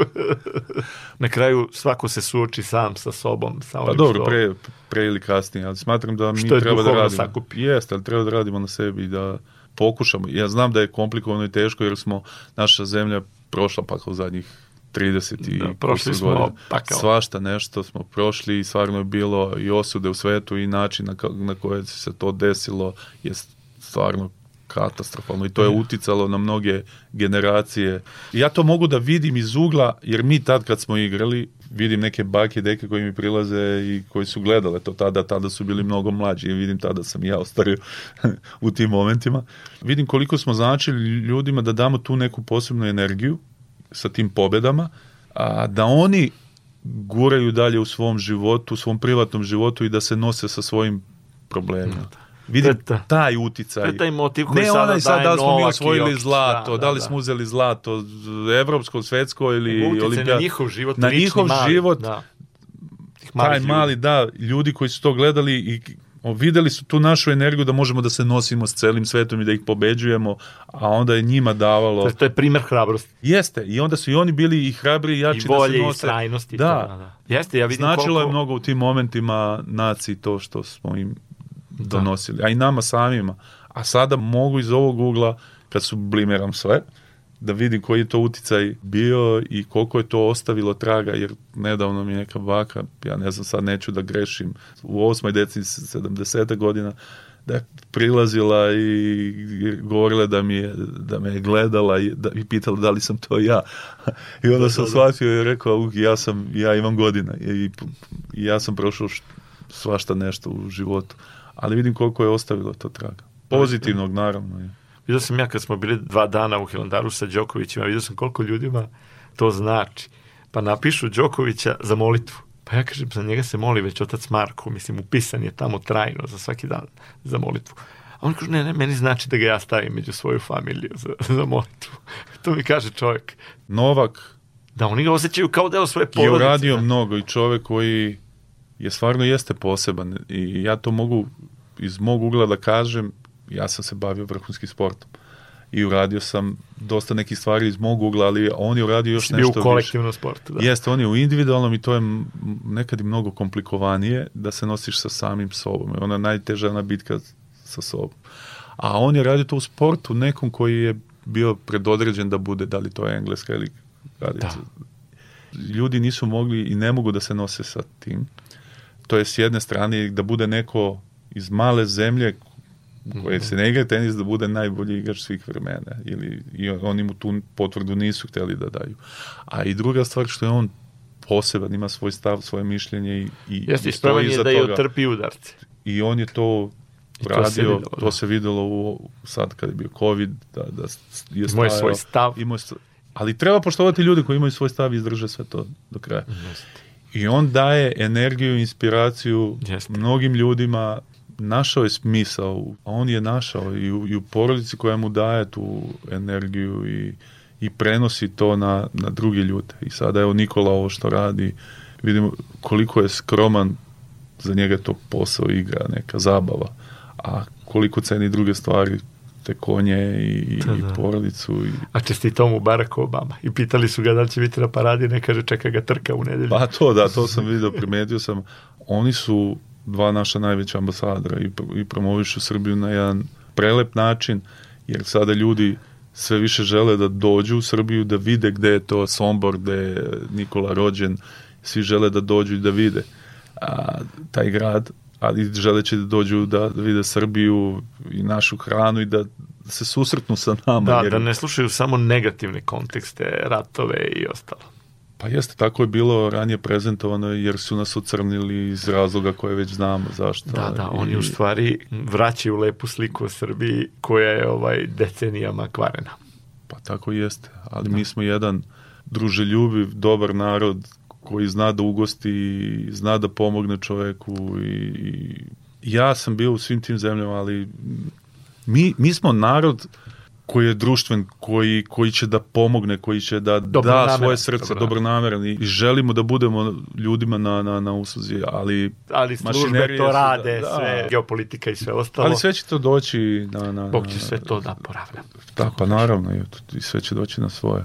Na kraju svako se suoči sam sa sobom. Sa Pa dobro, što- pre, pre ili kasnije, ali smatram da mi Što je treba da duhovno radimo. sakupi. Jeste, ali treba da radimo na sebi i da pokušamo. Ja znam da je komplikovano i teško jer smo, naša zemlja prošla pa kao zadnjih 30 i Da, prošli smo godina. pakao. Svašta nešto smo prošli i stvarno je bilo i osude u svetu i način na, na koje se to desilo je stvarno katastrofalno i to je uticalo na mnoge generacije. I ja to mogu da vidim iz ugla, jer mi tad kad smo igrali, vidim neke bake i deke koji mi prilaze i koji su gledale to tada, tada su bili mnogo mlađi i vidim tada sam i ja ostario u tim momentima. Vidim koliko smo značili ljudima da damo tu neku posebnu energiju sa tim pobedama, a da oni guraju dalje u svom životu, u svom privatnom životu i da se nose sa svojim problemima. Vidim taj uticaj. To je taj motiv koji Ne sada onaj sad daje da li smo mi i osvojili Jokić. zlato, Da, da, da, li da. smo uzeli zlato, evropsko, svetsko ili Utjecaj na njihov život, na njihov mali, život, da. Taj mali, da, ljudi koji su to gledali i videli su tu našu energiju da možemo da se nosimo s celim svetom i da ih pobeđujemo, a onda je njima davalo... To je- To je primer hrabrosti. Jeste, i onda su i oni bili i hrabri i jači I volje da se i nose. strajnosti. Da. da, da. Jeste, ja vidim Značilo koliko... je mnogo u tim momentima naciji to što smo im donosili, a i nama samima. A sada mogu iz ovog ugla, kad sublimeram sve, da vidim koji je to uticaj bio i koliko je to ostavilo traga, jer nedavno mi je neka baka, ja ne znam, sad neću da grešim, u osmoj deci 70. godina, da je prilazila i govorila da mi je, da me je gledala i da i pitala da li sam to ja. I onda sam shvatio i rekao, uh, ja sam, ja imam godina i, i ja sam prošao svašta nešto u životu. Ali vidim koliko je ostavilo to traga. Pozitivnog, naravno. Je. Vidio sam ja kad smo bili dva dana u Hilandaru sa Đokovićima, vidio sam koliko ljudima to znači. Pa napišu Đokovića za molitvu. Pa ja kažem, za njega se moli već otac Marko, mislim, upisan je tamo trajno za svaki dan za molitvu. A on kaže, ne, ne, meni znači da ga ja stavim među svoju familiju za, za molitvu. to mi kaže čovjek. Novak Da, oni ga osjećaju kao deo svoje je porodice. uradio da. mnogo i čovek koji je stvarno jeste poseban i ja to mogu iz mog ugla da kažem, ja sam se bavio vrhunskim sportom. i uradio sam dosta nekih stvari iz mog ugla, ali on je uradio još nešto u više. kolektivnom sportu. Da. Jeste, on je u individualnom i to je nekad i mnogo komplikovanije da se nosiš sa samim sobom. I ona je najteža ona bitka sa sobom. A on je radio to u sportu nekom koji je bio predodređen da bude, da li to je engleska ili radica. Ljudi nisu mogli i ne mogu da se nose sa tim. To je s jedne strane da bude neko iz male zemlje koje se ne igra tenis da bude najbolji igrač svih vremena ili i oni mu tu potvrdu nisu hteli da daju. A i druga stvar što je on poseban, ima svoj stav, svoje mišljenje i, i, Jeste, stoji iza da je toga. otrpi udarce. I on je to I to radio, se videlo, to da. se videlo u, sad kad je bio COVID, da, da je stajao, svoj stav. imao ali treba poštovati ljude koji imaju svoj stav i izdrže sve to do kraja. I on daje energiju, inspiraciju Jeste. mnogim ljudima, našao je smisao, a on je našao i u, i u porodici koja mu daje tu energiju i, i prenosi to na, na drugi ljude. I sada evo Nikola ovo što radi, vidimo koliko je skroman, za njega je to posao, igra, neka zabava, a koliko ceni druge stvari, te konje i, Da, i da. porodicu. I, A čestitao mu Barack Obama. I pitali su ga da li će biti na paradi, ne kaže čeka ga trka u nedelju. Pa to da, to sam vidio, primetio sam. Oni su dva naša najveća ambasadora i, i promovišu Srbiju na jedan prelep način, jer sada ljudi sve više žele da dođu u Srbiju, da vide gde je to Sombor, gde je Nikola rođen, svi žele da dođu i da vide a, taj grad, ali želeći da dođu da vide Srbiju i našu hranu i da se susretnu sa nama. Da, jer- da ne slušaju samo negativne kontekste, ratove i ostalo. Pa jeste, tako je bilo ranije prezentovano jer su nas ocrnili iz razloga koje već znamo zašto. Da, da, oni I- u stvari vraćaju lepu sliku o Srbiji koja je ovaj decenijama kvarena. Pa tako i jeste, ali mi smo jedan druželjubiv, dobar narod koji zna da ugosti, zna da pomogne čoveku i, i ja sam bio u svim tim zemljama, ali mi, mi smo narod koji je društven, koji, koji će da pomogne, koji će da da Dobronameran, svoje srce, dobronameran. i, i želimo da budemo ljudima na, na, na usluzi, ali Ali službe to da- rade, da. sve, geopolitika i sve ostalo. Ali sve će to doći na... na Bog će sve to da poravna. Da, pa naravno, i sve će doći na svoje.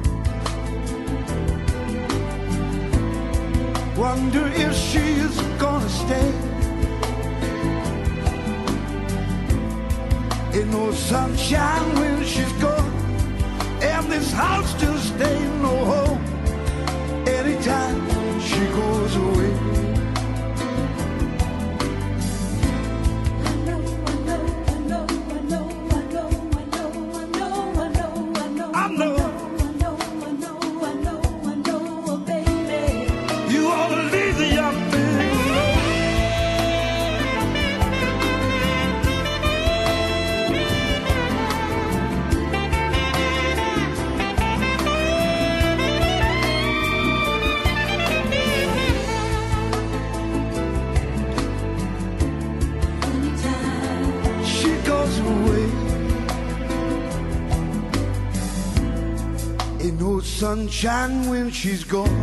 Wonder if she's gonna stay. Ain't no sunshine when she's gone, and this house just ain't no home. Anytime she goes away, sunshine when she's gone.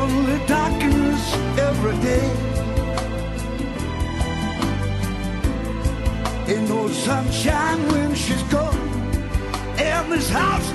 Only darkness every day. Ain't no sunshine when she's gone. And this house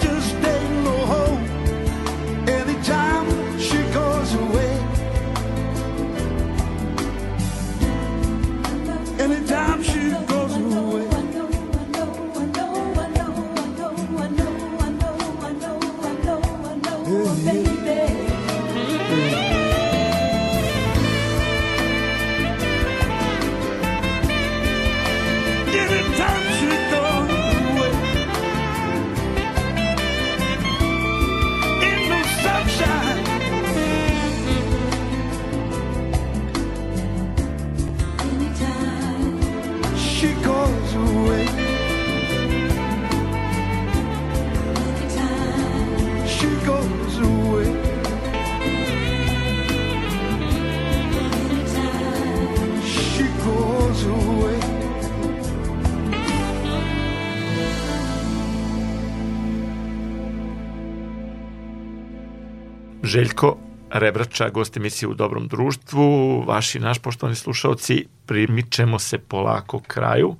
Željko Rebrača, gost emisije u dobrom društvu, vaši naš poštovani slušalci, primičemo se polako kraju.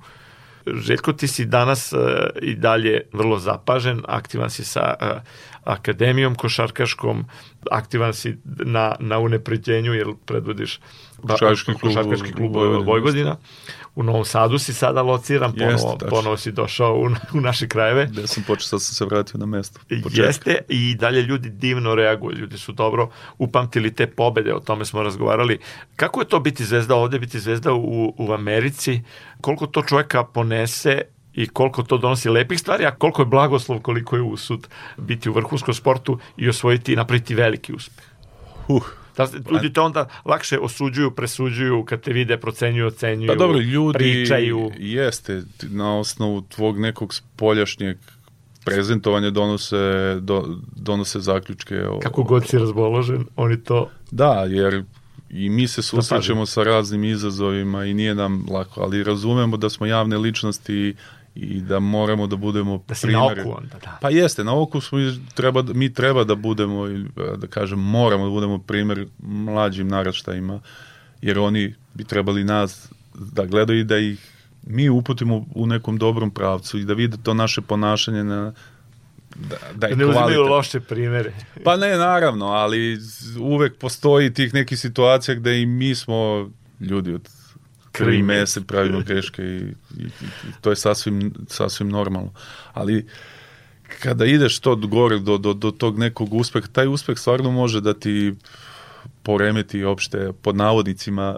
Željko, ti si danas uh, i dalje vrlo zapažen, aktivan si sa uh, akademijom košarkaškom, aktivan si na, na unepređenju, jer predvodiš Košarkaški klub košarkaški klub Vojvodina. Vojvodina. U Novom Sadu si sada lociran, ponovo, Jeste, tačno. ponovo si došao u, u naše krajeve. Gde sam počeo, sad sam se vratio na mesto. početka. Jeste i dalje ljudi divno reaguju, ljudi su dobro upamtili te pobede, o tome smo razgovarali. Kako je to biti zvezda ovde, biti zvezda u, u Americi, koliko to čoveka ponese i koliko to donosi lepih stvari, a koliko je blagoslov, koliko je usud biti u vrhunskom sportu i osvojiti i napraviti veliki uspeh. Uh, Da, ljudi te onda lakše osuđuju, presuđuju kad te vide, procenjuju, ocenjuju, Pa dobro, ljudi pričaju. jeste na osnovu tvog nekog spoljašnjeg prezentovanja donose, do, donose zaključke. O, Kako god si razboložen, oni to... Da, jer i mi se susrećemo sa raznim izazovima i nije nam lako, ali razumemo da smo javne ličnosti i da moramo da budemo Da si na oku onda, da. Pa jeste, na oku smo, treba, da- mi treba da budemo, i, da kažem, moramo da budemo primjer mlađim naraštajima, jer oni bi trebali nas da gledaju i da ih mi uputimo u nekom dobrom pravcu i da vide to naše ponašanje na, da, da je Da ne uzimaju loše primere. Pa ne, naravno, ali uvek postoji tih nekih situacija gde i mi smo ljudi od krvi Krvi i i mese pravimo greške i, i, i to je sasvim, sasvim normalno. Ali kada ideš to gore do, do, do tog nekog uspeha, taj uspeh stvarno može da ti poremeti opšte pod navodnicima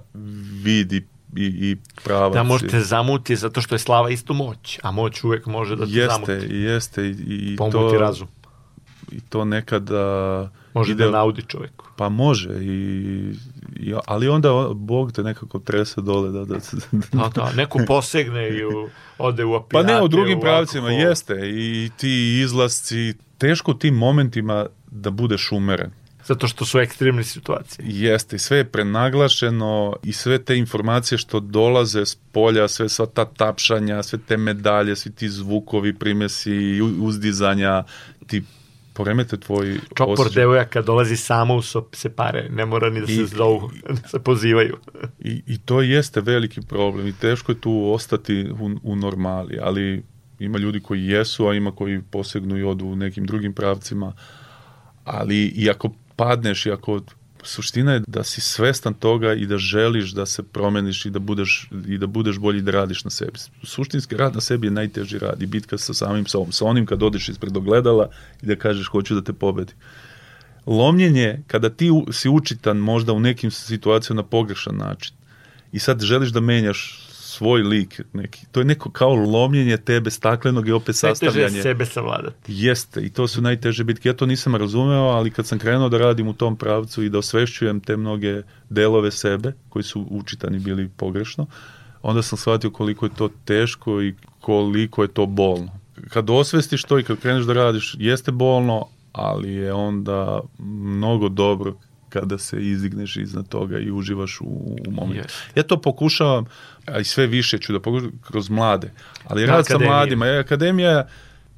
vidi i, i pravac. Da možete zamuti zato što je slava isto moć, a moć uvek može da te Jeste, zamuti. jeste i, i Pomuti to, razum. i to nekada Može ide- da naudi čoveku. Pa može, i, i, ali onda Bog te nekako trese dole. Da, da, Da, da, neko posegne i u, ode u pa opijate. ne, u drugim u pravcima alkohol. jeste i ti izlasci, teško u tim momentima da budeš umeren. Zato što su ekstremne situacije. Jeste, i sve je prenaglašeno i sve te informacije što dolaze s polja, sve sva ta tapšanja, sve te medalje, svi ti zvukovi, primesi, uzdizanja, ti poremete tvoj Čopor osjećaj. devojaka dolazi samo u so, se pare, ne mora ni da se I- zovu, da se pozivaju. I, I to jeste veliki problem i teško je tu ostati u, u normali, ali ima ljudi koji jesu, a ima koji posegnu i odu u nekim drugim pravcima, ali i ako padneš i ako suština je da si svestan toga i da želiš da se promeniš i da budeš, i da budeš bolji i da radiš na sebi. Suštinski rad na sebi je najteži rad i bitka sa samim sobom, sa onim kad odeš ispred ogledala i da kažeš hoću da te pobedim lomljenje kada ti si učitan možda u nekim situacijama na pogrešan način i sad želiš da menjaš svoj lik neki. To je neko kao lomljenje tebe staklenog i opet Najteže je sastavljanje. sebe savladati. Jeste, i to su najteže bitke. Ja to nisam razumeo, ali kad sam krenuo da radim u tom pravcu i da osvešćujem te mnoge delove sebe, koji su učitani bili pogrešno, onda sam shvatio koliko je to teško i koliko je to bolno. Kad osvestiš to i kad kreneš da radiš, jeste bolno, ali je onda mnogo dobro kada se izdigneš iznad toga i uživaš u, u momentu. Jeste. Ja to pokušavam, a i sve više ću da pokušam kroz mlade, ali rad sa mladima, je, akademija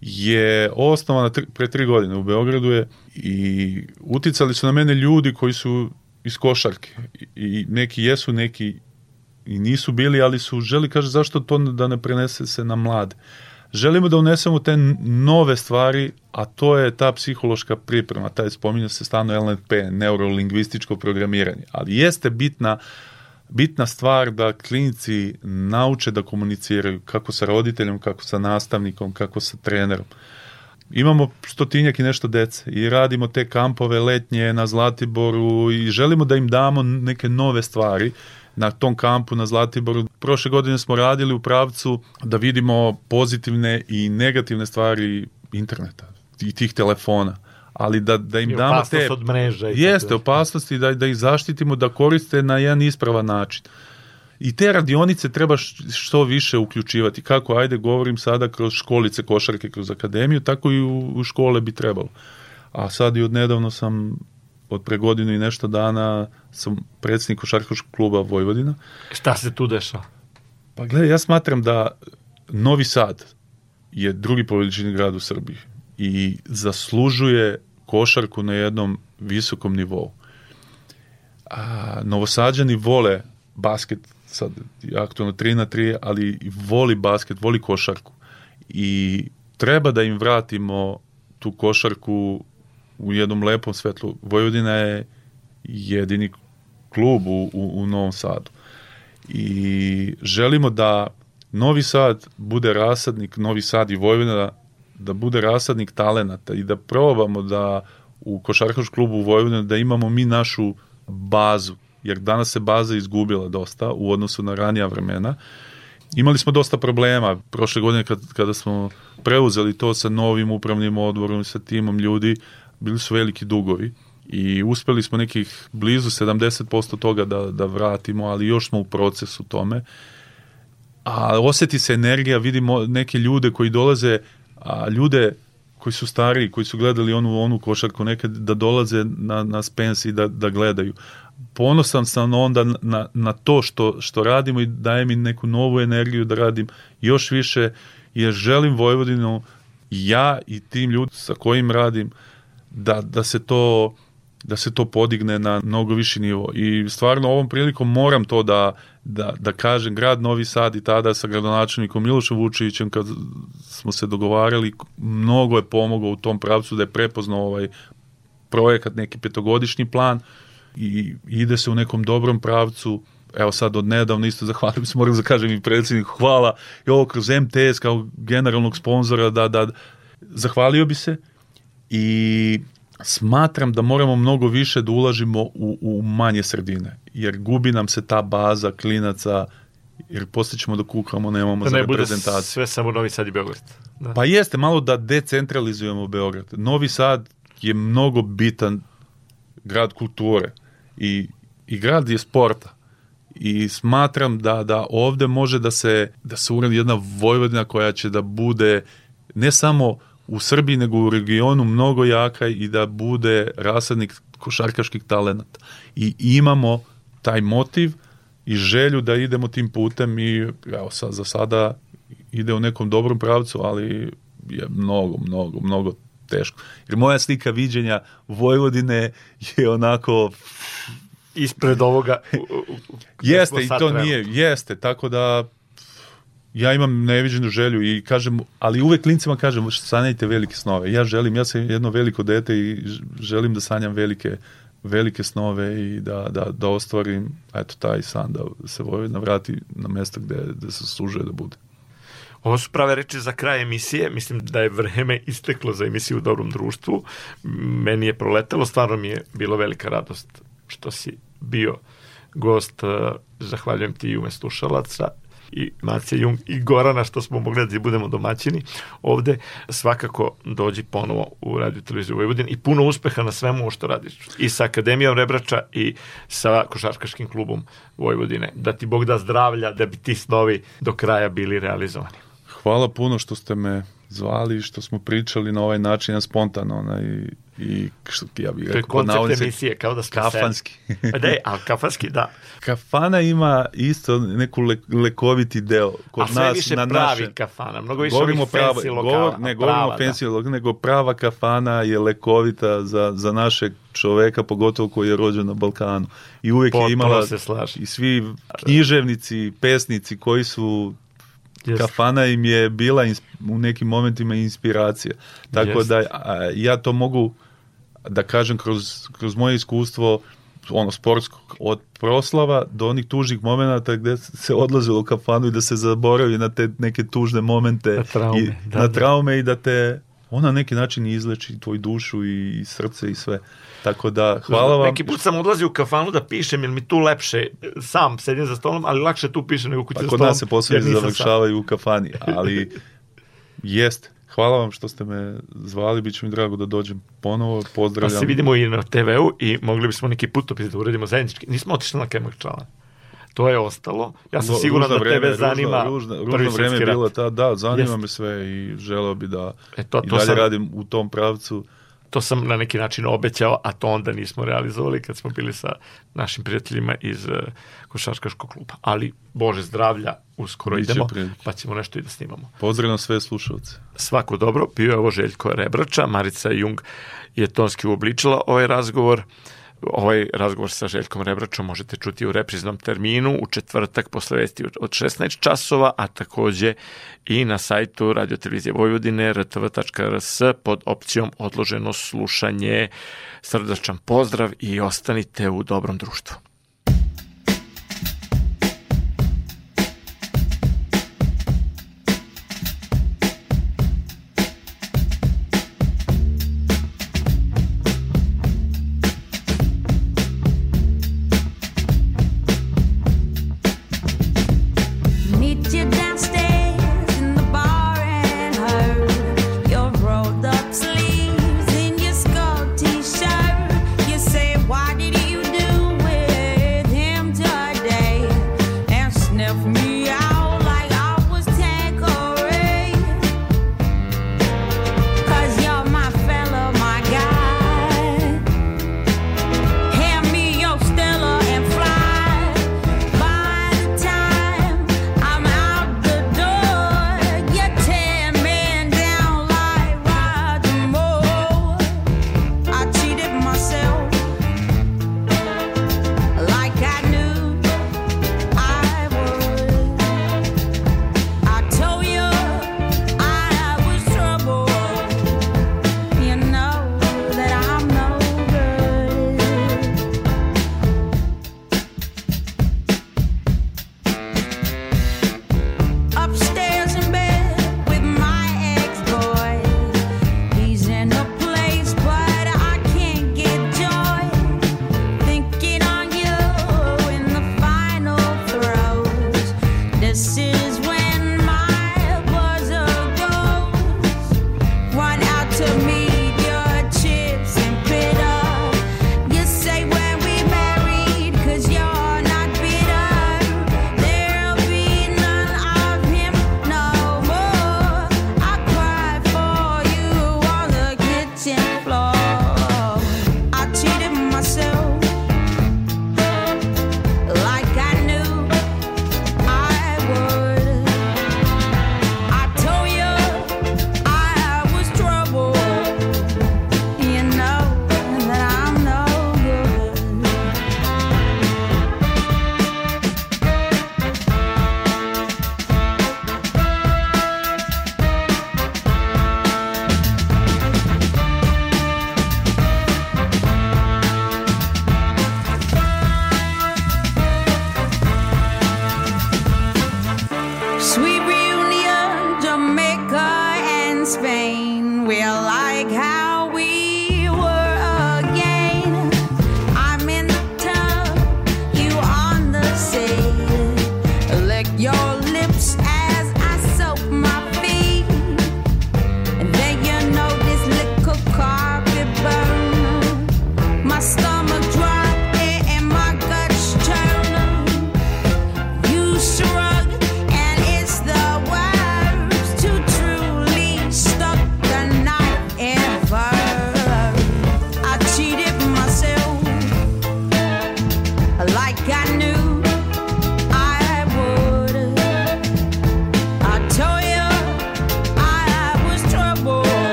je osnovana tri, pre tri godine u Beogradu je i uticali su na mene ljudi koji su iz košarke I, i neki jesu, neki i nisu bili, ali su želi, kaže, zašto to da ne prenese se na mlade. Želimo da unesemo te nove stvari, a to je ta psihološka priprema, taj spominja se stano LNP, neurolingvističko programiranje, ali jeste bitna bitna stvar da klinici nauče da komuniciraju kako sa roditeljem, kako sa nastavnikom, kako sa trenerom. Imamo stotinjak i nešto dece i radimo te kampove letnje na Zlatiboru i želimo da im damo neke nove stvari na tom kampu na Zlatiboru. Prošle godine smo radili u pravcu da vidimo pozitivne i negativne stvari interneta i tih telefona ali da, da im I damo te... od mreža i Jeste, tako. opasnosti da, da ih zaštitimo, da koriste na jedan ispravan način. I te radionice treba što više uključivati. Kako, ajde, govorim sada kroz školice košarke, kroz akademiju, tako i u, u škole bi trebalo. A sad i odnedavno sam, od pre godinu i nešto dana, sam predsjednik košarkaškog kluba Vojvodina. Šta se tu dešava? Pa gledaj, ja smatram da Novi Sad je drugi po veličini grad u Srbiji i zaslužuje košarku na jednom visokom nivou. A, novosađani vole basket, sad je aktualno 3 na 3, ali voli basket, voli košarku. I treba da im vratimo tu košarku u jednom lepom svetlu. Vojvodina je jedini klub u, u, u Novom Sadu. I želimo da Novi Sad bude rasadnik, Novi Sad i Vojvodina da bude rasadnik talenata i da probamo da u košarkaškom klubu Vojvodina da imamo mi našu bazu, jer danas se baza izgubila dosta u odnosu na ranija vremena. Imali smo dosta problema prošle godine kad, kada smo preuzeli to sa novim upravnim odborom, sa timom ljudi, bili su veliki dugovi i uspeli smo nekih blizu 70% toga da, da vratimo, ali još smo u procesu tome. A oseti se energija, vidimo neke ljude koji dolaze, a ljude koji su stariji, koji su gledali onu onu košarku nekad da dolaze na, na Spence i da, da gledaju. Ponosan sam onda na, na to što, što radimo i daje mi neku novu energiju da radim još više, jer želim Vojvodinu ja i tim ljudi sa kojim radim da, da se to da se to podigne na mnogo viši nivo. I stvarno ovom prilikom moram to da, da, da kažem, grad Novi Sad i tada sa gradonačelnikom Milošom Vučevićem kad smo se dogovarali, mnogo je pomogao u tom pravcu da je prepoznao ovaj projekat, neki petogodišnji plan i ide se u nekom dobrom pravcu. Evo sad od nedavno isto zahvalim se, moram da kažem i predsjedniku hvala. I ovo kroz MTS kao generalnog sponzora da, da zahvalio bi se. I smatram da moramo mnogo više da ulažimo u, u manje sredine, jer gubi nam se ta baza klinaca, jer posle ćemo da kukamo, nemamo Da za ne bude reprezentaciju. sve samo Novi Sad i Beograd. Da. Pa jeste, malo da decentralizujemo Beograd. Novi Sad je mnogo bitan grad kulture i, i grad je sporta. I smatram da, da ovde može da se, da se uradi jedna Vojvodina koja će da bude ne samo u Srbiji nego u regionu mnogo jaka i da bude rasadnik košarkaških talenata. I imamo taj motiv i želju da idemo tim putem i evo sad, za sada ide u nekom dobrom pravcu, ali je mnogo, mnogo, mnogo teško. Jer moja slika viđenja Vojvodine je onako Ispred ovoga... Jeste i to trenutno. nije, jeste, tako da ja imam neviđenu želju i kažem, ali uvek klincima kažem, sanjajte velike snove. Ja želim, ja sam jedno veliko dete i želim da sanjam velike velike snove i da, da, da ostvarim eto taj san da se Vojvodina vrati na mesto gde, gde se služuje da bude. Ovo su prave reči za kraj emisije. Mislim da je vreme isteklo za emisiju u dobrom društvu. Meni je proletelo, stvarno mi je bilo velika radost što si bio gost. Zahvaljujem ti i ume slušalaca i Macija Jung i Gorana što smo mogli da budemo domaćini ovde. Svakako dođi ponovo u Radio Televiziju Vojvodin i puno uspeha na svemu što radiš. I sa Akademijom Rebrača i sa Košarkaškim klubom Vojvodine. Da ti Bog da zdravlja, da bi ti snovi do kraja bili realizovani. Hvala puno što ste me zvali i što smo pričali na ovaj način, spontano, onaj, i što ja bih To je rekao, koncept navodnicima, emisije, kao da smo kafanski. sedi. Da, a kafanski, da. Kafana ima isto neku le, lekoviti deo kod a sve nas više na pravi naše. kafana, mnogo više Govorimo ovih prava, fancy lokala. govor, ne govorimo prava, fancy lokala, nego prava kafana je lekovita za, za našeg čoveka, pogotovo koji je rođen na Balkanu. I uvek Potpuno je imala se slažem. i svi književnici, pesnici koji su Jeste. kafana im je bila u nekim momentima inspiracija. Tako Jeste. da a, ja to mogu da kažem kroz, kroz moje iskustvo ono sportsko od proslava do onih tužnih momenata gde se odlazilo u kafanu i da se zaboravi na te neke tužne momente Na traume, i, da, na da. traume i da te ona na neki način izleči tvoju dušu i, i srce i sve. Tako da hvala vam. Neki put sam odlazio u kafanu da pišem, jer mi tu lepše, sam sedim za stolom, ali lakše tu pišem nego kući Pa za kod stolom. nas se poslovi završavaju u kafani, ali jeste. Hvala vam što ste me zvali, bit će mi drago da dođem ponovo, Pa pozdravljam. se vidimo i na TV-u i mogli bismo neki putopis da uradimo zajednički. Nismo otišli na Kemak Čala. To je ostalo. Ja sam siguran da ružno tebe vreme, zanima ružno, ružno, prvi vreme je ta, da, zanima Jeste. me sve i želeo bi da E, to- i to dalje sam- radim u tom pravcu, to sam na neki način obećao, a to onda nismo realizovali kad smo bili sa našim prijateljima iz uh, košarkaškog kluba. Ali, Bože zdravlja, uskoro Biće idemo, prilike. pa ćemo nešto i da snimamo. Pozdrav na sve slušalce. Svako dobro, bio je ovo Željko Rebrača, Marica Jung je tonski uobličila ovaj razgovor. Ovaj razgovor sa Željkom Rebračom možete čuti u repriznom terminu u četvrtak posle vesti od 16 časova, a takođe i na sajtu Radio Televizije Vojvodine rtv.rs pod opcijom odloženo slušanje. Srdačan pozdrav i ostanite u dobrom društvu.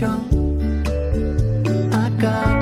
Angel, I got